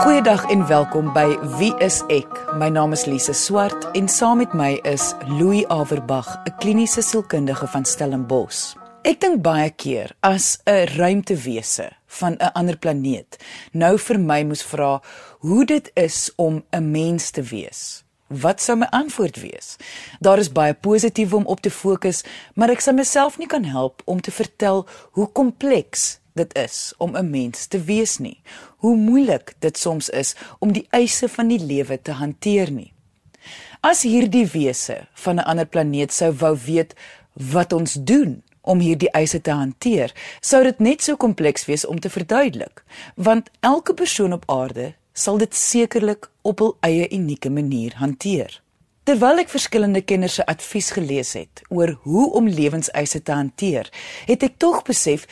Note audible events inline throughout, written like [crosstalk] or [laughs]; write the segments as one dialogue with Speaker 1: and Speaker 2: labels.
Speaker 1: Goeiedag en welkom by Wie is ek? My naam is Lise Swart en saam met my is Louis Averbag, 'n kliniese sielkundige van Stellenbosch. Ek dink baie keer as 'n ruimtewese van 'n ander planeet nou vir my moes vra hoe dit is om 'n mens te wees. Wat sou my antwoord wees? Daar is baie positief om op te fokus, maar ek sal myself nie kan help om te vertel hoe kompleks dit is om 'n mens te wees nie. Hoe moeilik dit soms is om die eise van die lewe te hanteer nie. As hierdie wese van 'n ander planeet sou wou weet wat ons doen om hierdie eise te hanteer, sou dit net so kompleks wees om te verduidelik, want elke persoon op aarde sal dit sekerlik op hul eie unieke manier hanteer. Terwyl ek verskillende kenners se advies gelees het oor hoe om lewenseise te hanteer, het ek tog besef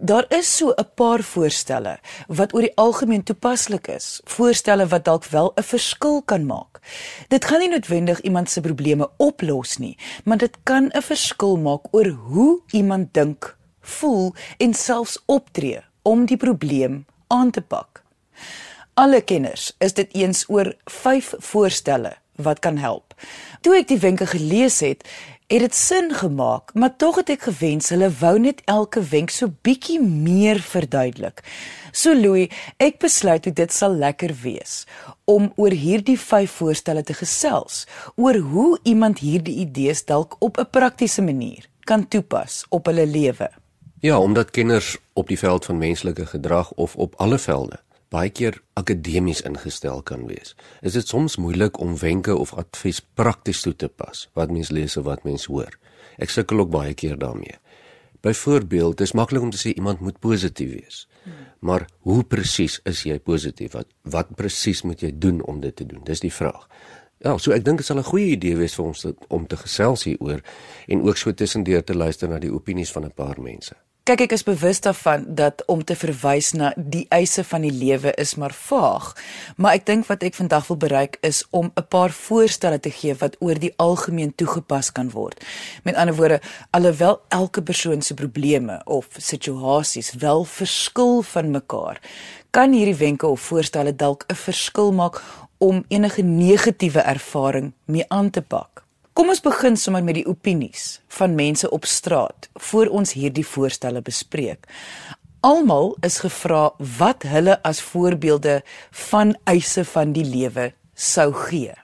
Speaker 1: Daar is so 'n paar voorstelle wat oor die algemeen toepaslik is, voorstelle wat dalk wel 'n verskil kan maak. Dit gaan nie noodwendig iemand se probleme oplos nie, maar dit kan 'n verskil maak oor hoe iemand dink, voel en selfs optree om die probleem aan te pak. Alle kenners is dit eens oor 5 voorstelle wat kan help. Toe ek die wenke gelees het, het dit sin gemaak, maar tog het ek gewens hulle wou net elke wenk so bietjie meer verduidelik. So Louis, ek besluit dit sal lekker wees om oor hierdie vyf voorstelle te gesels, oor hoe iemand hierdie idees dalk op 'n praktiese manier kan toepas op hulle lewe.
Speaker 2: Ja, omdat kenners op die veld van menslike gedrag of op alle velde baie keer akademies ingestel kan wees. Is dit soms moeilik om wenke of advies prakties toe te pas wat mens lees of wat mens hoor? Ek sukkel ook baie keer daarmee. Byvoorbeeld, dit is maklik om te sê iemand moet positief wees. Maar hoe presies is jy positief? Wat wat presies moet jy doen om dit te doen? Dis die vraag. Ja, so ek dink dit sal 'n goeie idee wees vir ons om te gesels hieroor en ook so tussendeur te luister na die opinies van 'n paar mense.
Speaker 1: Kyk ek is bewus daarvan dat om te verwys na die eise van die lewe is maar vaag, maar ek dink wat ek vandag wil bereik is om 'n paar voorstelle te gee wat oor die algemeen toegepas kan word. Met ander woorde, alhoewel elke persoon se probleme of situasies wel verskil van mekaar, kan hierdie wenke of voorstelle dalk 'n verskil maak om enige negatiewe ervaring mee aan te pak. Kom ons begin sommer met die opinies van mense op straat voor ons hierdie voorstelle bespreek. Almal is gevra wat hulle as voorbeelde van eise van die lewe sou gee.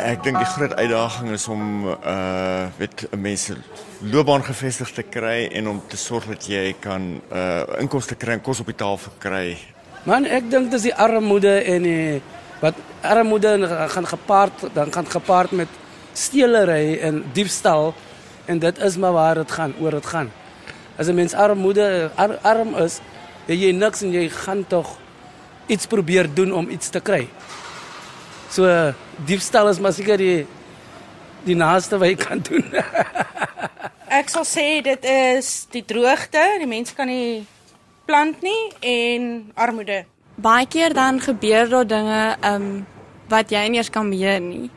Speaker 3: Ek dink die groot uitdaging is om uh weet mense loopbaan gevestig te kry en om te sorg dat jy kan uh inkomste kry en kos op die tafel kry.
Speaker 4: Man, ek dink dis die armoede en die wat armoede gaan gepaard dan gaan gepaard met stelery en diefstal en dit is maar waar dit gaan oor dit gaan. As 'n mens armoede ar, arm is jy niks en jy gaan tog iets probeer doen om iets te kry. So diefstal is maar seker die die naaste wat jy kan doen. [laughs]
Speaker 5: Ek sal sê dit is die droogte die mense kan nie plant nie en armoede
Speaker 6: baie keer dan gebeur daar dinge um wat jy nie eers kan beheer nie.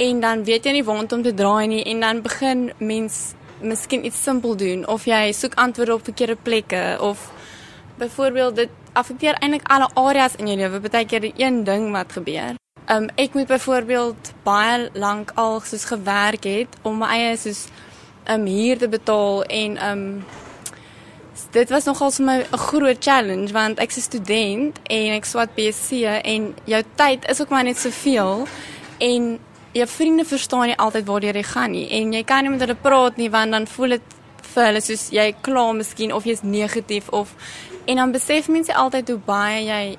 Speaker 6: En dan weet jy nie waar om te draai nie en dan begin mens miskien iets simpel doen of jy soek antwoorde op verkeerde plekke of byvoorbeeld dit affekteer eintlik alle areas in jou lewe. Partykeer die een ding wat gebeur. Um ek moet byvoorbeeld baie lank al soos gewerk het om my eie soos um huur te betaal en um dit was nogal vir my 'n groot challenge want ek's 'n student en ek swat BSc en jou tyd is ook maar net soveel en jou vriende verstaan nie altyd waar jy gaan nie en jy kan nie met hulle praat nie want dan voel dit vir hulle soos jy kla miskien of jy's negatief of en dan besef mense altyd hoe baie jy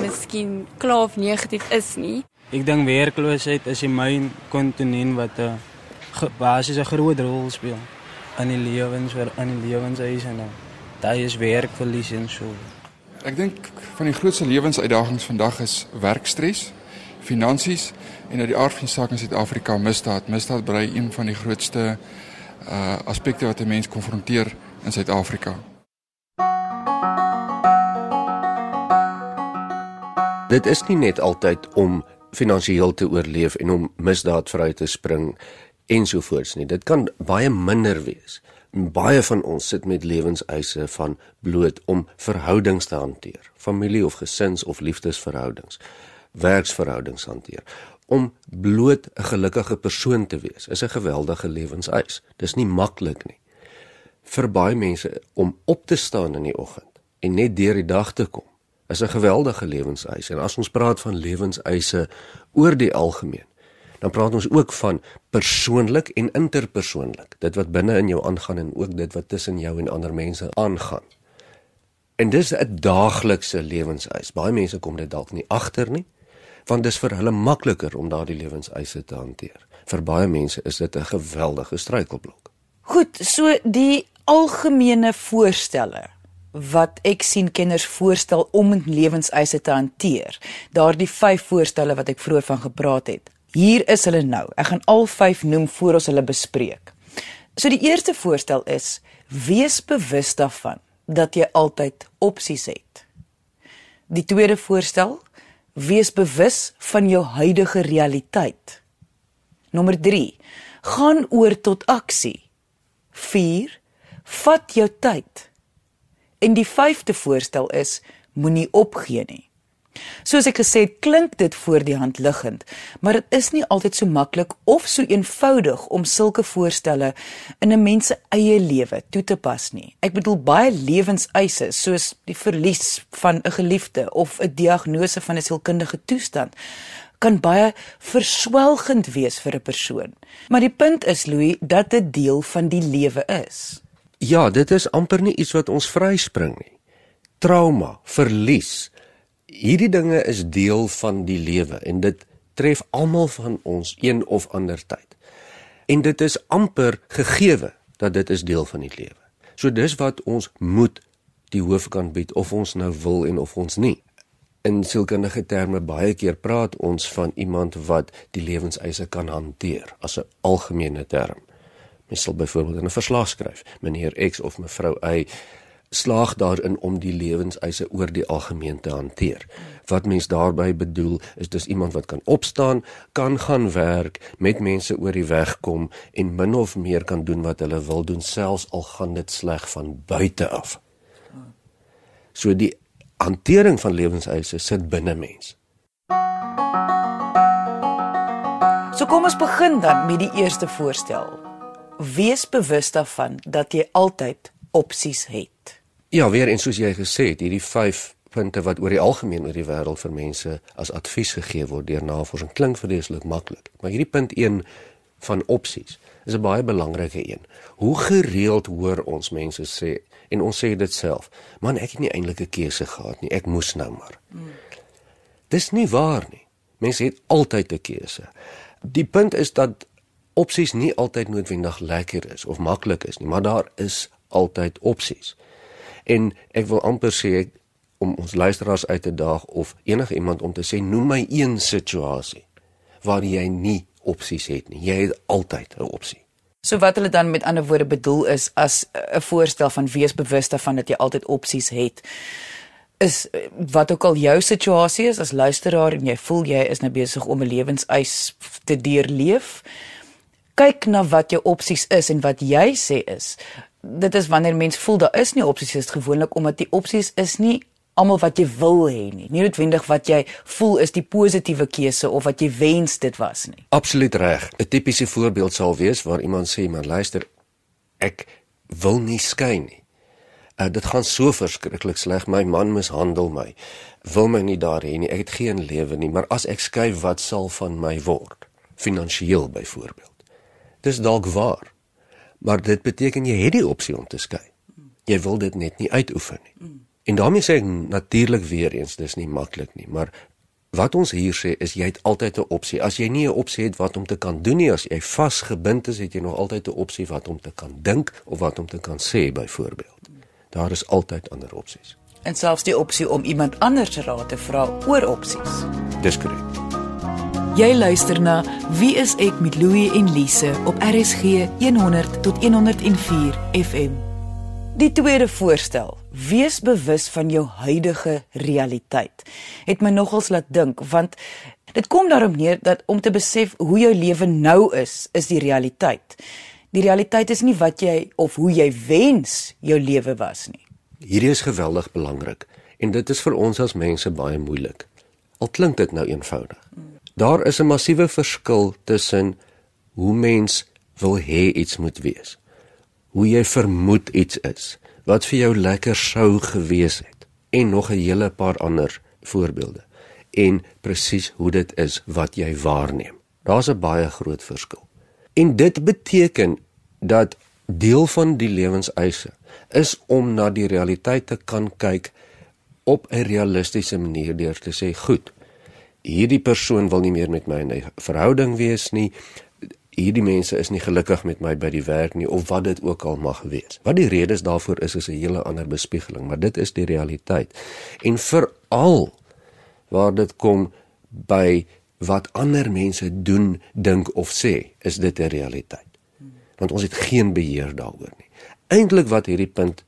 Speaker 6: miskien kla of negatief is nie.
Speaker 7: Ek dink werkloosheid is die myn kontinent wat 'n basies 'n groot rol speel in die lewens vir in die lewenseise en dan daai is werkverlies en so.
Speaker 8: Ek dink van die grootste lewensuitdagings vandag is werkstres, finansies en uit die aard van die saak in Suid-Afrika misdaad. Misdaad brei een van die grootste uh aspekte wat 'n mens konfronteer in Suid-Afrika.
Speaker 2: Dit is nie net altyd om finansiëel te oorleef en om misdaad vry te spring ensovoorts nie. Dit kan baie minder wees Baie van ons sit met lewenseise van bloot om verhoudings te hanteer, familie of gesins of liefdesverhoudings, werksverhoudings hanteer. Om bloot 'n gelukkige persoon te wees is 'n geweldige lewenseis. Dis nie maklik nie. Vir baie mense om op te staan in die oggend en net deur die dag te kom, is 'n geweldige lewenseis. En as ons praat van lewenseise oor die algemeen, dan praat ons ook van persoonlik en interpersoonlik. Dit wat binne in jou aangaan en ook dit wat tussen jou en ander mense aangaan. En dis 'n daaglikse lewenseis. Baie mense kom dit dalk nie agter nie, want dis vir hulle makliker om daardie lewenseise te hanteer. Vir baie mense is dit 'n geweldige struikelblok.
Speaker 1: Goed, so die algemene voorstelle wat ek sien kenners voorstel om lewenseise te hanteer. Daardie 5 voorstelle wat ek vroeër van gepraat het. Hier is hulle nou. Ek gaan al 5 noem voor ons hulle bespreek. So die eerste voorstel is: wees bewus daarvan dat jy altyd opsies het. Die tweede voorstel: wees bewus van jou huidige realiteit. Nommer 3: gaan oor tot aksie. 4: vat jou tyd. En die vyfde voorstel is: moenie opgee nie. Soos ek gesê het, klink dit voor die hand liggend, maar dit is nie altyd so maklik of so eenvoudig om sulke voorstelle in 'n mens se eie lewe toe te pas nie. Ek bedoel baie lewenseise soos die verlies van 'n geliefde of 'n diagnose van 'n sielkundige toestand kan baie verswelgend wees vir 'n persoon. Maar die punt is Louis dat dit deel van die lewe is.
Speaker 2: Ja, dit is amper nie iets wat ons vryspring nie. Trauma, verlies, hierdie dinge is deel van die lewe en dit tref almal van ons een of ander tyd. En dit is amper gegeewe dat dit is deel van die lewe. So dis wat ons moet die hoofkant bied of ons nou wil en of ons nie. In sielkundige terme baie keer praat ons van iemand wat die lewenseise kan hanteer as 'n algemene term. Mens sal byvoorbeeld in 'n verslag skryf, meneer X of mevrou Y slaag daarin om die lewenseise oor die algemeen te hanteer. Wat mens daarmee bedoel is dis iemand wat kan opstaan, kan gaan werk, met mense oor die weg kom en min of meer kan doen wat hulle wil doen selfs al gaan dit sleg van buite af. So die hantering van lewenseise sit binne mens.
Speaker 1: So kom ons begin dan met die eerste voorstel. Wees bewus daarvan dat jy altyd opsies het.
Speaker 2: Ja, weer en soos jy gesê het, hierdie 5 punte wat oor die algemeen oor die wêreld vir mense as advies gegee word deur navorsing klink vreeslik maklik. Maar hierdie punt 1 van opsies is 'n baie belangrike een. Hoe gereeld hoor ons mense sê en ons sê dit self, man ek het nie eintlik 'n keuse gehad nie, ek moes nou maar. Hmm. Dis nie waar nie. Mense het altyd 'n keuse. Die punt is dat opsies nie altyd noodwendig lekker is of maklik is nie, maar daar is altyd opsies. En ek wil amper sê om ons luisteraars uit te daag of enige iemand om te sê noem my een situasie waar jy nie opsies het nie. Jy het altyd 'n opsie.
Speaker 1: So wat hulle dan met ander woorde bedoel is as 'n voorstel van wees bewus daarvan dat jy altyd opsies het is wat ook al jou situasie is as luisteraar en jy voel jy is nou besig om 'n lewenseis te deurleef kyk na wat jou opsies is en wat jy sê is dit is wanneer mens voel daar is nie opsies is gewoonlik omdat die opsies is nie almal wat jy wil hê nie. Nie noodwendig wat jy voel is die positiewe keuse of wat jy wens dit was nie.
Speaker 2: Absoluut reg. 'n Tipiese voorbeeld sal wees waar iemand sê, "Maar luister, ek wil nie skei nie. Uh, dit gaan so verskriklik sleg. My man mishandel my. Wil my nie daar hê nie. Ek het geen lewe nie, maar as ek skei, wat sal van my word? Finansieel byvoorbeeld." Dis dalk waar. Maar dit beteken jy het die opsie om te skei. Jy wil dit net nie uitoefen nie. En daarmee sê ek natuurlik weer eens dis nie maklik nie, maar wat ons hier sê is jy het altyd 'n opsie. As jy nie 'n opsie het wat om te kan doen nie, as jy vasgebind is, het jy nog altyd 'n opsie wat om te kan dink of wat om te kan sê byvoorbeeld. Daar is altyd ander opsies.
Speaker 1: En selfs die opsie om iemand anders raad te vra oor opsies.
Speaker 2: Dis korrek.
Speaker 1: Jy luister na Wie is ek met Louie en Lise op RSG 100 tot 104 FM. Die tweede voorstel: Wees bewus van jou huidige realiteit. Het my nogals laat dink want dit kom daarop neer dat om te besef hoe jou lewe nou is, is die realiteit. Die realiteit is nie wat jy of hoe jy wens jou lewe was nie.
Speaker 2: Hierdie is geweldig belangrik en dit is vir ons as mense baie moeilik. Al klink dit nou eenvoudig. Daar is 'n massiewe verskil tussen hoe mens wil hê iets moet wees. Hoe jy vermoed iets is, wat vir jou lekker sou gewees het en nog 'n hele paar ander voorbeelde en presies hoe dit is wat jy waarneem. Daar's 'n baie groot verskil. En dit beteken dat deel van die lewenseise is om na die realiteit te kan kyk op 'n realistiese manier deur te sê, "Goed, hierdie persoon wil nie meer met my in 'n verhouding wees nie. Hierdie mense is nie gelukkig met my by die werk nie of wat dit ook al mag wees." Wat die redes daarvoor is is 'n hele ander bespiegeling, maar dit is die realiteit. En veral waar dit kom by wat ander mense doen, dink of sê, is dit 'n realiteit. Want ons het geen beheer daaroor nie. Eintlik wat hierdie punt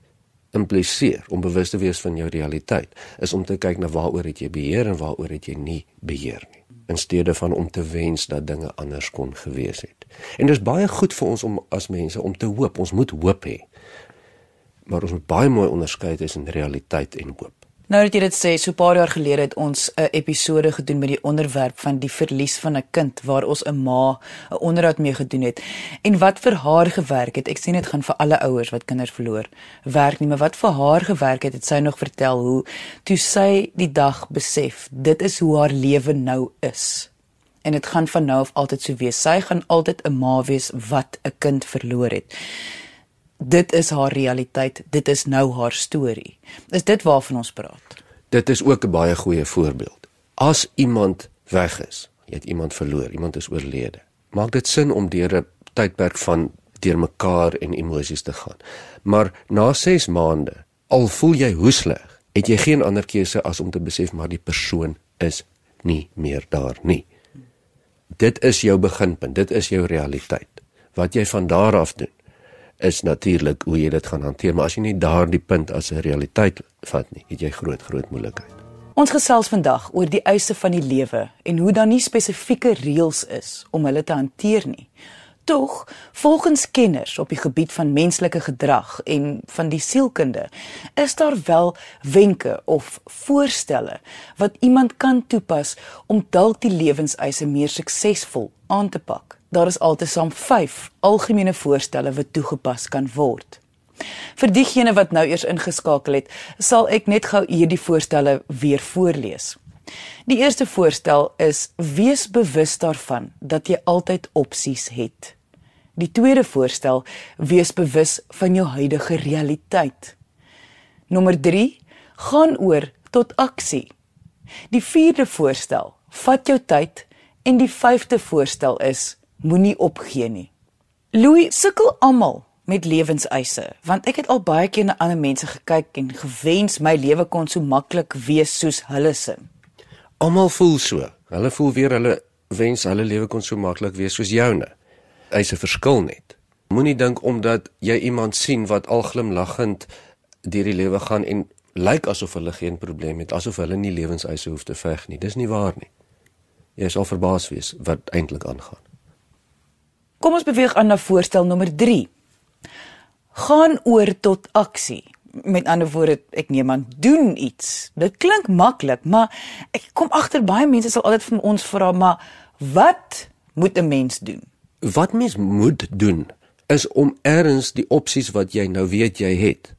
Speaker 2: impliseer om bewus te wees van jou realiteit is om te kyk na waaroor het jy beheer en waaroor het jy nie beheer nie in steede van om te wens dat dinge anders kon gewees het. En dis baie goed vir ons om as mense om te hoop. Ons moet hoop hê. Maar ons moet baie mooi onderskei tussen realiteit en hoop.
Speaker 1: Nou dat jy dit sê, so 'n paar jaar gelede het ons 'n episode gedoen met die onderwerp van die verlies van 'n kind waar ons 'n ma 'n onderhoud mee gedoen het en wat vir haar gewerk het. Ek sê dit gaan vir alle ouers wat kinders verloor werk nie, maar wat vir haar gewerk het, het sy nog vertel hoe toe sy die dag besef, dit is hoe haar lewe nou is. En dit gaan van nou af altyd so wees. Sy gaan altyd 'n ma wees wat 'n kind verloor het dit is haar realiteit, dit is nou haar storie. Is dit waarvan ons praat?
Speaker 2: Dit is ook 'n baie goeie voorbeeld. As iemand weg is, jy het iemand verloor, iemand is oorlede. Maak dit sin om deur 'n tydperk van deurmekaar en emosies te gaan. Maar na 6 maande, al voel jy hoe sleg, het jy geen ander keuse as om te besef maar die persoon is nie meer daar nie. Dit is jou beginpunt, dit is jou realiteit. Wat jy van daar af doen, is natuurlik hoe jy dit gaan hanteer, maar as jy nie daardie punt as 'n realiteit vat nie, het jy groot groot moeilikheid.
Speaker 1: Ons gesels vandag oor die eise van die lewe en hoe daar nie spesifieke reëls is om hulle te hanteer nie. Tog, volgens kenners op die gebied van menslike gedrag en van die sielkunde, is daar wel wenke of voorstelle wat iemand kan toepas om dalk die lewenseise meer suksesvol aan te pak. Daar is altesaam 5 algemene voorstelle wat toegepas kan word. Vir diegene wat nou eers ingeskakel het, sal ek net gou hierdie voorstelle weer voorlees. Die eerste voorstel is: wees bewus daarvan dat jy altyd opsies het. Die tweede voorstel: wees bewus van jou huidige realiteit. Nommer 3: gaan oor tot aksie. Die vierde voorstel: vat jou tyd en die vyfde voorstel is: moenie opgee nie. Louis sukkel almal met lewenseise, want ek het al baie keer na ander mense gekyk en gewens my lewe kon so maklik wees soos hulle se.
Speaker 2: Almal voel so. Hulle voel weer hulle wens hulle lewe kon so maklik wees soos joune. Hy's 'n verskil net. Moenie dink omdat jy iemand sien wat al glimlaggend deur die lewe gaan en lyk asof hulle geen probleem het, asof hulle nie lewenseise hoef te veg nie. Dis nie waar nie. Jy sal verbaas wees wat eintlik aangaan.
Speaker 1: Kom ons beweeg aan na voorstel nommer 3. Gaan oor tot aksie. Met ander woorde, ek neem aan doen iets. Dit klink maklik, maar ek kom agter baie mense sal altyd vir ons vra, maar wat moet 'n mens doen?
Speaker 2: Wat mens moet doen is om erns die opsies wat jy nou weet jy het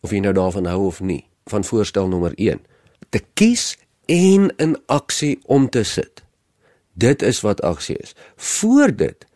Speaker 2: of jy nou daarvan hou of nie, van voorstel nommer 1 te kies en in aksie om te sit. Dit is wat aksie is. Voor dit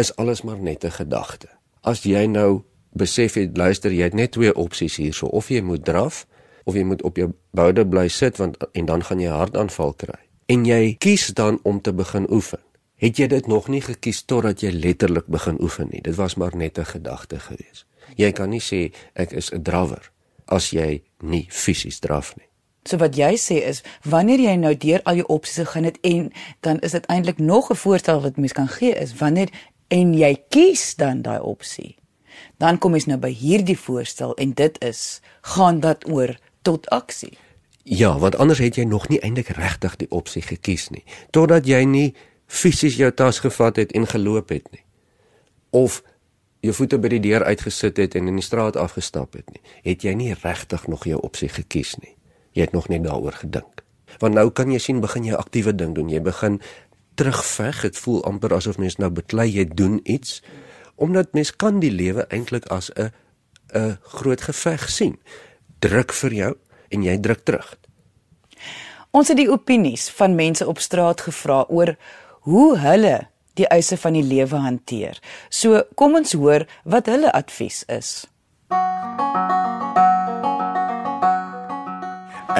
Speaker 2: is alles maar net 'n gedagte. As jy nou besef jy luister jy het net twee opsies hierso of jy moet draf of jy moet op jou boude bly sit want en dan gaan jy hartaanval kry. En jy kies dan om te begin oefen. Het jy dit nog nie gekies totdat jy letterlik begin oefen nie. Dit was maar net 'n gedagte gewees. Jy kan nie sê ek is 'n drawer as jy nie fisies draf nie.
Speaker 1: So wat jy sê is wanneer jy nou deur al jou opsies gegaan het en dan is dit eintlik nog 'n voorstel wat mens kan gee is wanneer en jy kies dan daai opsie. Dan kom ons nou by hierdie voorstel en dit is gaan dat oor tot aksie.
Speaker 2: Ja, want anders het jy nog nie eintlik regtig die opsie gekies nie, totdat jy nie fisies jou tas gevat het en geloop het nie. Of jou voete by die deur uitgesit het en in die straat afgestap het nie, het jy nie regtig nog jou opsie gekies nie. Jy het nog net daaroor gedink. Want nou kan jy sien begin jy aktiewe ding doen. Jy begin terugveg. Dit voel amper asof mens nou beklei jy doen iets omdat mens kan die lewe eintlik as 'n 'n groot geveg sien. Druk vir jou en jy druk terug.
Speaker 1: Ons het die opinies van mense op straat gevra oor hoe hulle die eise van die lewe hanteer. So kom ons hoor wat hulle advies is.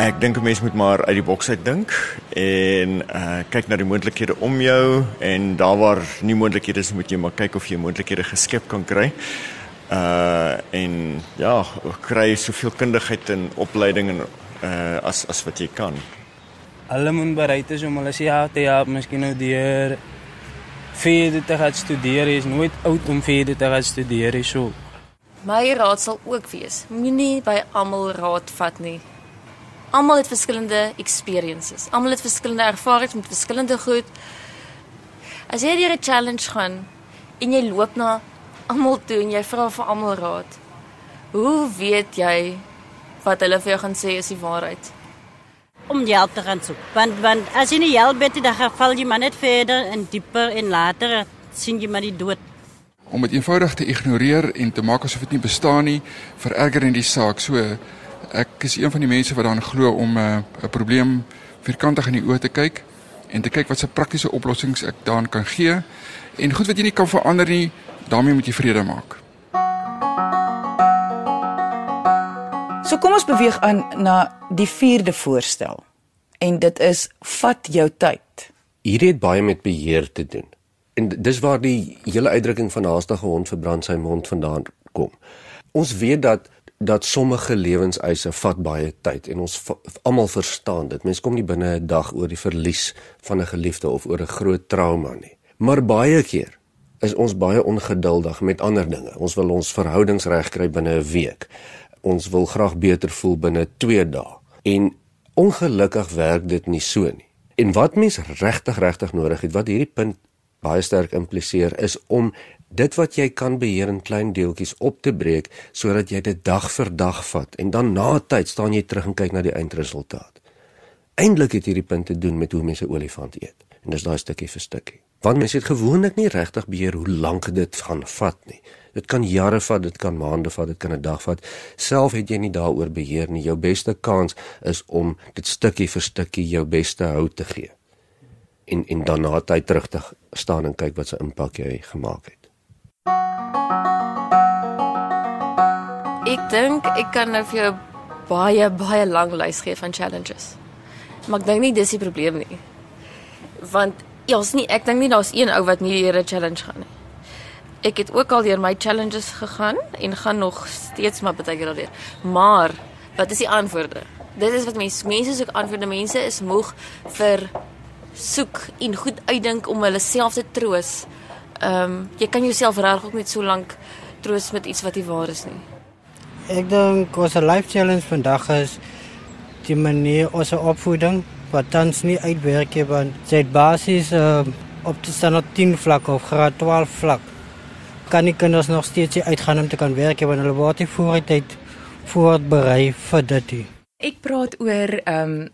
Speaker 3: Ek dink 'n mens moet maar uit die boks uit dink en uh kyk na die moontlikhede om jou en daar waar nie moontlikhede is, moet jy maar kyk of jy moontlikhede geskep kan kry. Uh en ja, kry soveel kundigheid en opleiding en uh as as wat jy kan.
Speaker 7: Hulle moet bereid is om hulle self te help, miskien nou deur verder te gaan studeer. Jy is nooit oud om verder te gaan studeer, so.
Speaker 9: My raad sal ook wees: moenie by almal raad vat nie. Almal het verskillende experiences. Almal het verskillende ervarings met verskillende goed. As jy deur 'n challenge gaan en jy loop na almal toe en jy vra vir almal raad, hoe weet jy wat hulle vir jou gaan sê is die waarheid?
Speaker 10: Om help te gaan soek. Want want as jy nie help het, dan val jy maar net verder en dieper en later sien jy maar die dood.
Speaker 8: Om dit eenvoudig te ignoreer en te maak asof dit nie bestaan nie, vererger in die saak. So ek is een van die mense wat daarin glo om 'n uh, probleem vierkantig in die oë te kyk en te kyk wat se praktiese oplossings ek daarin kan gee. En goed wat jy nie kan verander nie, daarmee moet jy vrede maak.
Speaker 1: So kom ons beweeg aan na die vierde voorstel. En dit is vat jou tyd.
Speaker 2: Hierdie het baie met beheer te doen. En dis waar die hele uitdrukking van haastige hond verbrand sy mond vandaan kom. Ons weet dat dat sommige lewenseise vat baie tyd en ons almal verstaan dit. Mense kom nie binne 'n dag oor die verlies van 'n geliefde of oor 'n groot trauma nie. Maar baie keer is ons baie ongeduldig met ander dinge. Ons wil ons verhoudings regkry binne 'n week. Ons wil graag beter voel binne 2 dae. En ongelukkig werk dit nie so nie. En wat mense regtig regtig nodig het, wat hierdie punt baie sterk impliseer, is om dit wat jy kan beheer in klein deeltjies op te breek sodat jy dit dag vir dag vat en dan na tyd staan jy terug en kyk na die eindresultaat. Eindelik het hierdie punt te doen met hoe mense olifant eet. En dis daai stukkie vir stukkie. Want mense het gewoonlik nie regtig beheer hoe lank dit gaan vat nie. Dit kan jare vat, dit kan maande vat, dit kan 'n dag vat. Self het jy nie daaroor beheer nie. Jou beste kans is om dit stukkie vir stukkie jou beste hou te gee. En en dan na tyd terug te staan en kyk wat se impak jy gemaak het.
Speaker 9: Ek dink ek kan nou vir jou baie baie lank lys gee van challenges. Maar ek dink nie dis die probleem nie. Want jy's nie ek dink nie daar's een ou wat nie deur 'n challenge gaan nie. Ek het ook al deur my challenges gegaan en gaan nog steeds maar baie keer daardeur. Maar wat is die antwoorde? Dit is wat mense mense soek antwoorde. Mense is moeg vir soek en goed uitdink om hulle self te troos. Ehm um, jy kan jouself regtig ook net so lank troos met iets wat nie waar is nie.
Speaker 11: Ek dink ons life challenge vandag is die manier ons opvoeding wat tans nie uitwerk nie want dit basies uh, op die standaard 10 vlak of graad 12 vlak kan nie kinders nog steeds uitgaan om te kan werk want hulle word nie vooruit voorberei vir dit.
Speaker 12: Ek praat oor ehm um,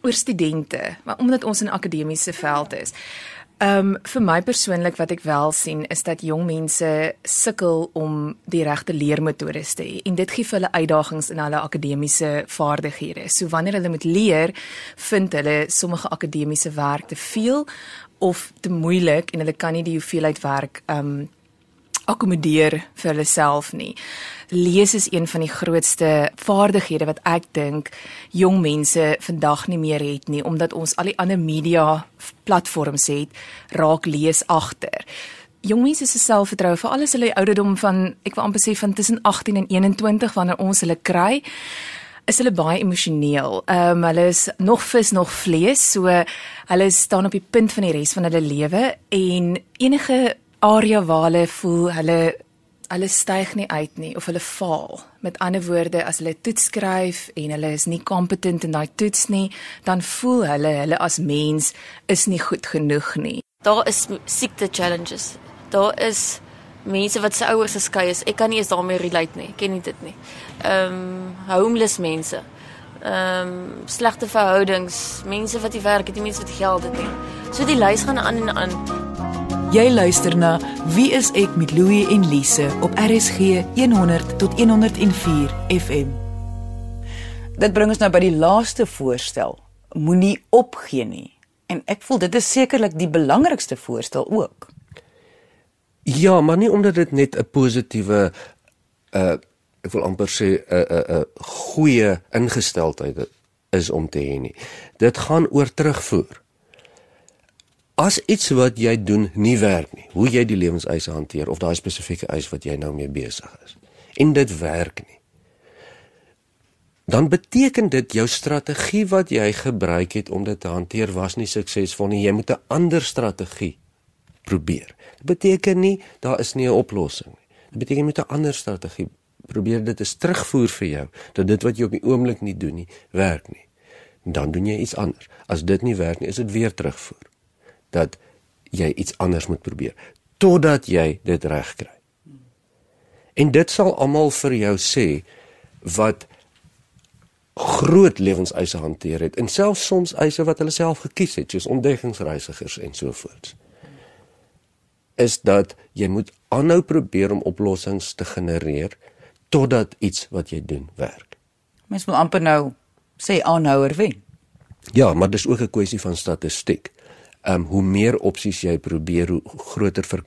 Speaker 12: oor studente, maar omdat ons in akademiese veld is. Ehm um, vir my persoonlik wat ek wel sien is dat jong mense sukkel om die regte leermetodes te hê en dit gee vir hulle uitdagings in hulle akademiese vaardighede. So wanneer hulle moet leer, vind hulle sommige akademiese werk te veel of te moeilik en hulle kan nie die hoeveelheid werk ehm um, akkommodeer vir hulle self nie. Lees is een van die grootste vaardighede wat ek dink jong mense vandag nie meer het nie omdat ons al die ander media platforms het, raak lees agter. Jong mense se selfvertroue vir alles hulle ouderdom van ek wil amper sê van tussen 18 en 21 wanneer ons hulle kry is hulle baie emosioneel. Ehm um, hulle is nog vis nog vlees, so hulle staan op die punt van die res van hulle lewe en enige area waar hulle voel hulle hulle styg nie uit nie of hulle faal. Met ander woorde, as hulle toets skryf en hulle is nie kompetent in daai toets nie, dan voel hulle hulle as mens is nie goed genoeg nie.
Speaker 9: Daar is siekte challenges. Daar is mense wat se ouers geskei is. Ek kan nie eens daarmee relate nie. Ek ken nie dit nie. Ehm um, homeless mense. Ehm um, slegte verhoudings, mense wat nie werk het nie, mense wat geld het nie. So die lys gaan aan en aan.
Speaker 1: Jy luister na Wie is ek met Louie en Lise op RSG 100 tot 104 FM. Dit bring ons nou by die laaste voorstel. Moenie opgee nie. En ek voel dit is sekerlik die belangrikste voorstel ook.
Speaker 2: Ja, maar nie omdat dit net 'n positiewe uh ek wil amper sê 'n 'n 'n goeie ingesteldheid is om te hê nie. Dit gaan oor terugvoer. As iets wat jy doen nie werk nie, hoe jy die lewenseise hanteer of daai spesifieke eis wat jy nou mee besig is en dit werk nie dan beteken dit jou strategie wat jy gebruik het om dit te hanteer was nie suksesvol nie. Jy moet 'n ander strategie probeer. Dit beteken nie daar is nie 'n oplossing nie. Dit beteken jy moet 'n ander strategie probeer. Dit is terugvoer vir jou dat dit wat jy op die oomblik nie doen nie, werk nie. Dan doen jy iets anders. As dit nie werk nie, is dit weer terugvoer. Dat jy iets anders moet probeer totdat jy dit reg kry. En dit sal almal vir jou sê wat groot lewenseise hanteer het en selfs soms eise wat hulle self gekies het soos ontdekkingsreisigers en so voort is dat jy moet aanhou probeer om oplossings te genereer totdat iets wat jy doen werk.
Speaker 1: Mens moet amper nou sê aanhouer wen.
Speaker 2: Ja, maar dis ook 'n kwessie van statistiek. Um, hoe meer opsies jy probeer, hoe groter ver,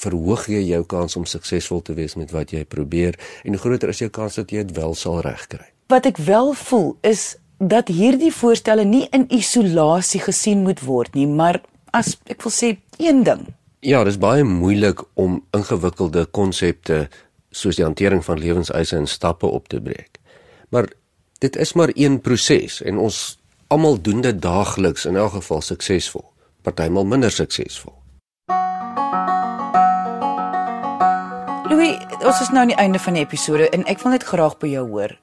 Speaker 2: verhoog jy jou kans om suksesvol te wees met wat jy probeer en hoe groter is jou kans dat jy dit wel sal regkry.
Speaker 1: Wat ek wel voel is dat hierdie voorstelle nie in isolasie gesien moet word nie, maar as ek wil sê een ding
Speaker 2: Ja, dit is baie moeilik om ingewikkelde konsepte soos die hantering van lewenseise in stappe op te breek. Maar dit is maar een proses en ons almal doen dit daagliks in elk geval suksesvol, partymal minder suksesvol.
Speaker 1: Louis, ons is nou aan die einde van die episode en ek wil net graag by jou hoor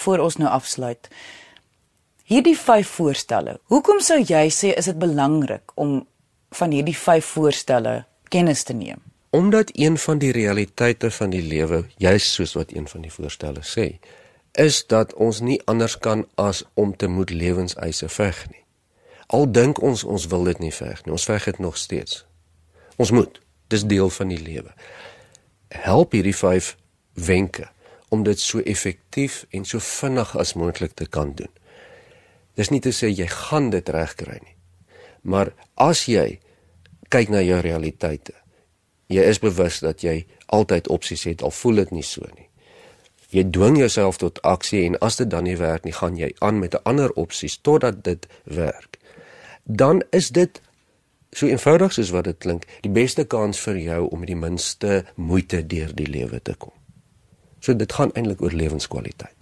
Speaker 1: voor ons nou afsluit. Hierdie 5 voorstelle. Hoekom sou jy sê is dit belangrik om van hierdie 5 voorstelle kennis te neem.
Speaker 2: Omdat een van die realiteite van die lewe, juis soos wat een van die voorstelle sê, is dat ons nie anders kan as om te moet lewenseise veg nie. Al dink ons ons wil dit nie veg nie, ons veg dit nog steeds. Ons moet. Dis deel van die lewe. Help hierdie 5 wenke om dit so effektief en so vinnig as moontlik te kan doen. Dis nie te sê jy gaan dit regkry nie. Maar as jy kyk na jou realiteite, jy is bewus dat jy altyd opsies het al voel dit nie so nie. Jy dwing jouself tot aksie en as dit dan nie werk nie, gaan jy aan met 'n ander opsies totdat dit werk. Dan is dit so eenvoudig soos wat dit klink, die beste kans vir jou om met die minste moeite deur die lewe te kom. So dit gaan eintlik oor lewenskwaliteit.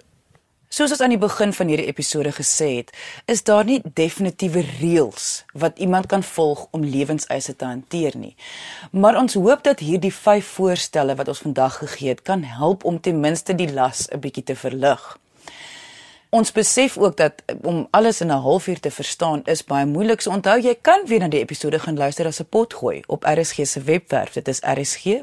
Speaker 1: Soos ons aan die begin van hierdie episode gesê het, is daar nie definitiewe reëls wat iemand kan volg om lewenseise te hanteer nie. Maar ons hoop dat hierdie 5 voorstelle wat ons vandag gegee het, kan help om ten minste die las 'n bietjie te verlig. Ons besef ook dat om alles in 'n halfuur te verstaan is baie moeilik. So onthou jy kan weer na die episode gaan luister as 'n pot gooi op RSG se webwerf. Dit is rsg.co.za.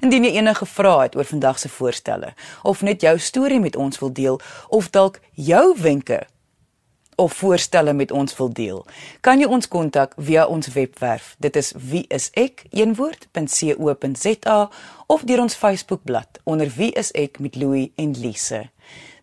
Speaker 1: Indien jy enige vrae het oor vandag se voorstelle of net jou storie met ons wil deel of dalk jou wenke of voorstelle met ons wil deel, kan jy ons kontak via ons webwerf. Dit is wieisek.co.za of deur ons Facebookblad onder Wie is ek met Louie en Lise.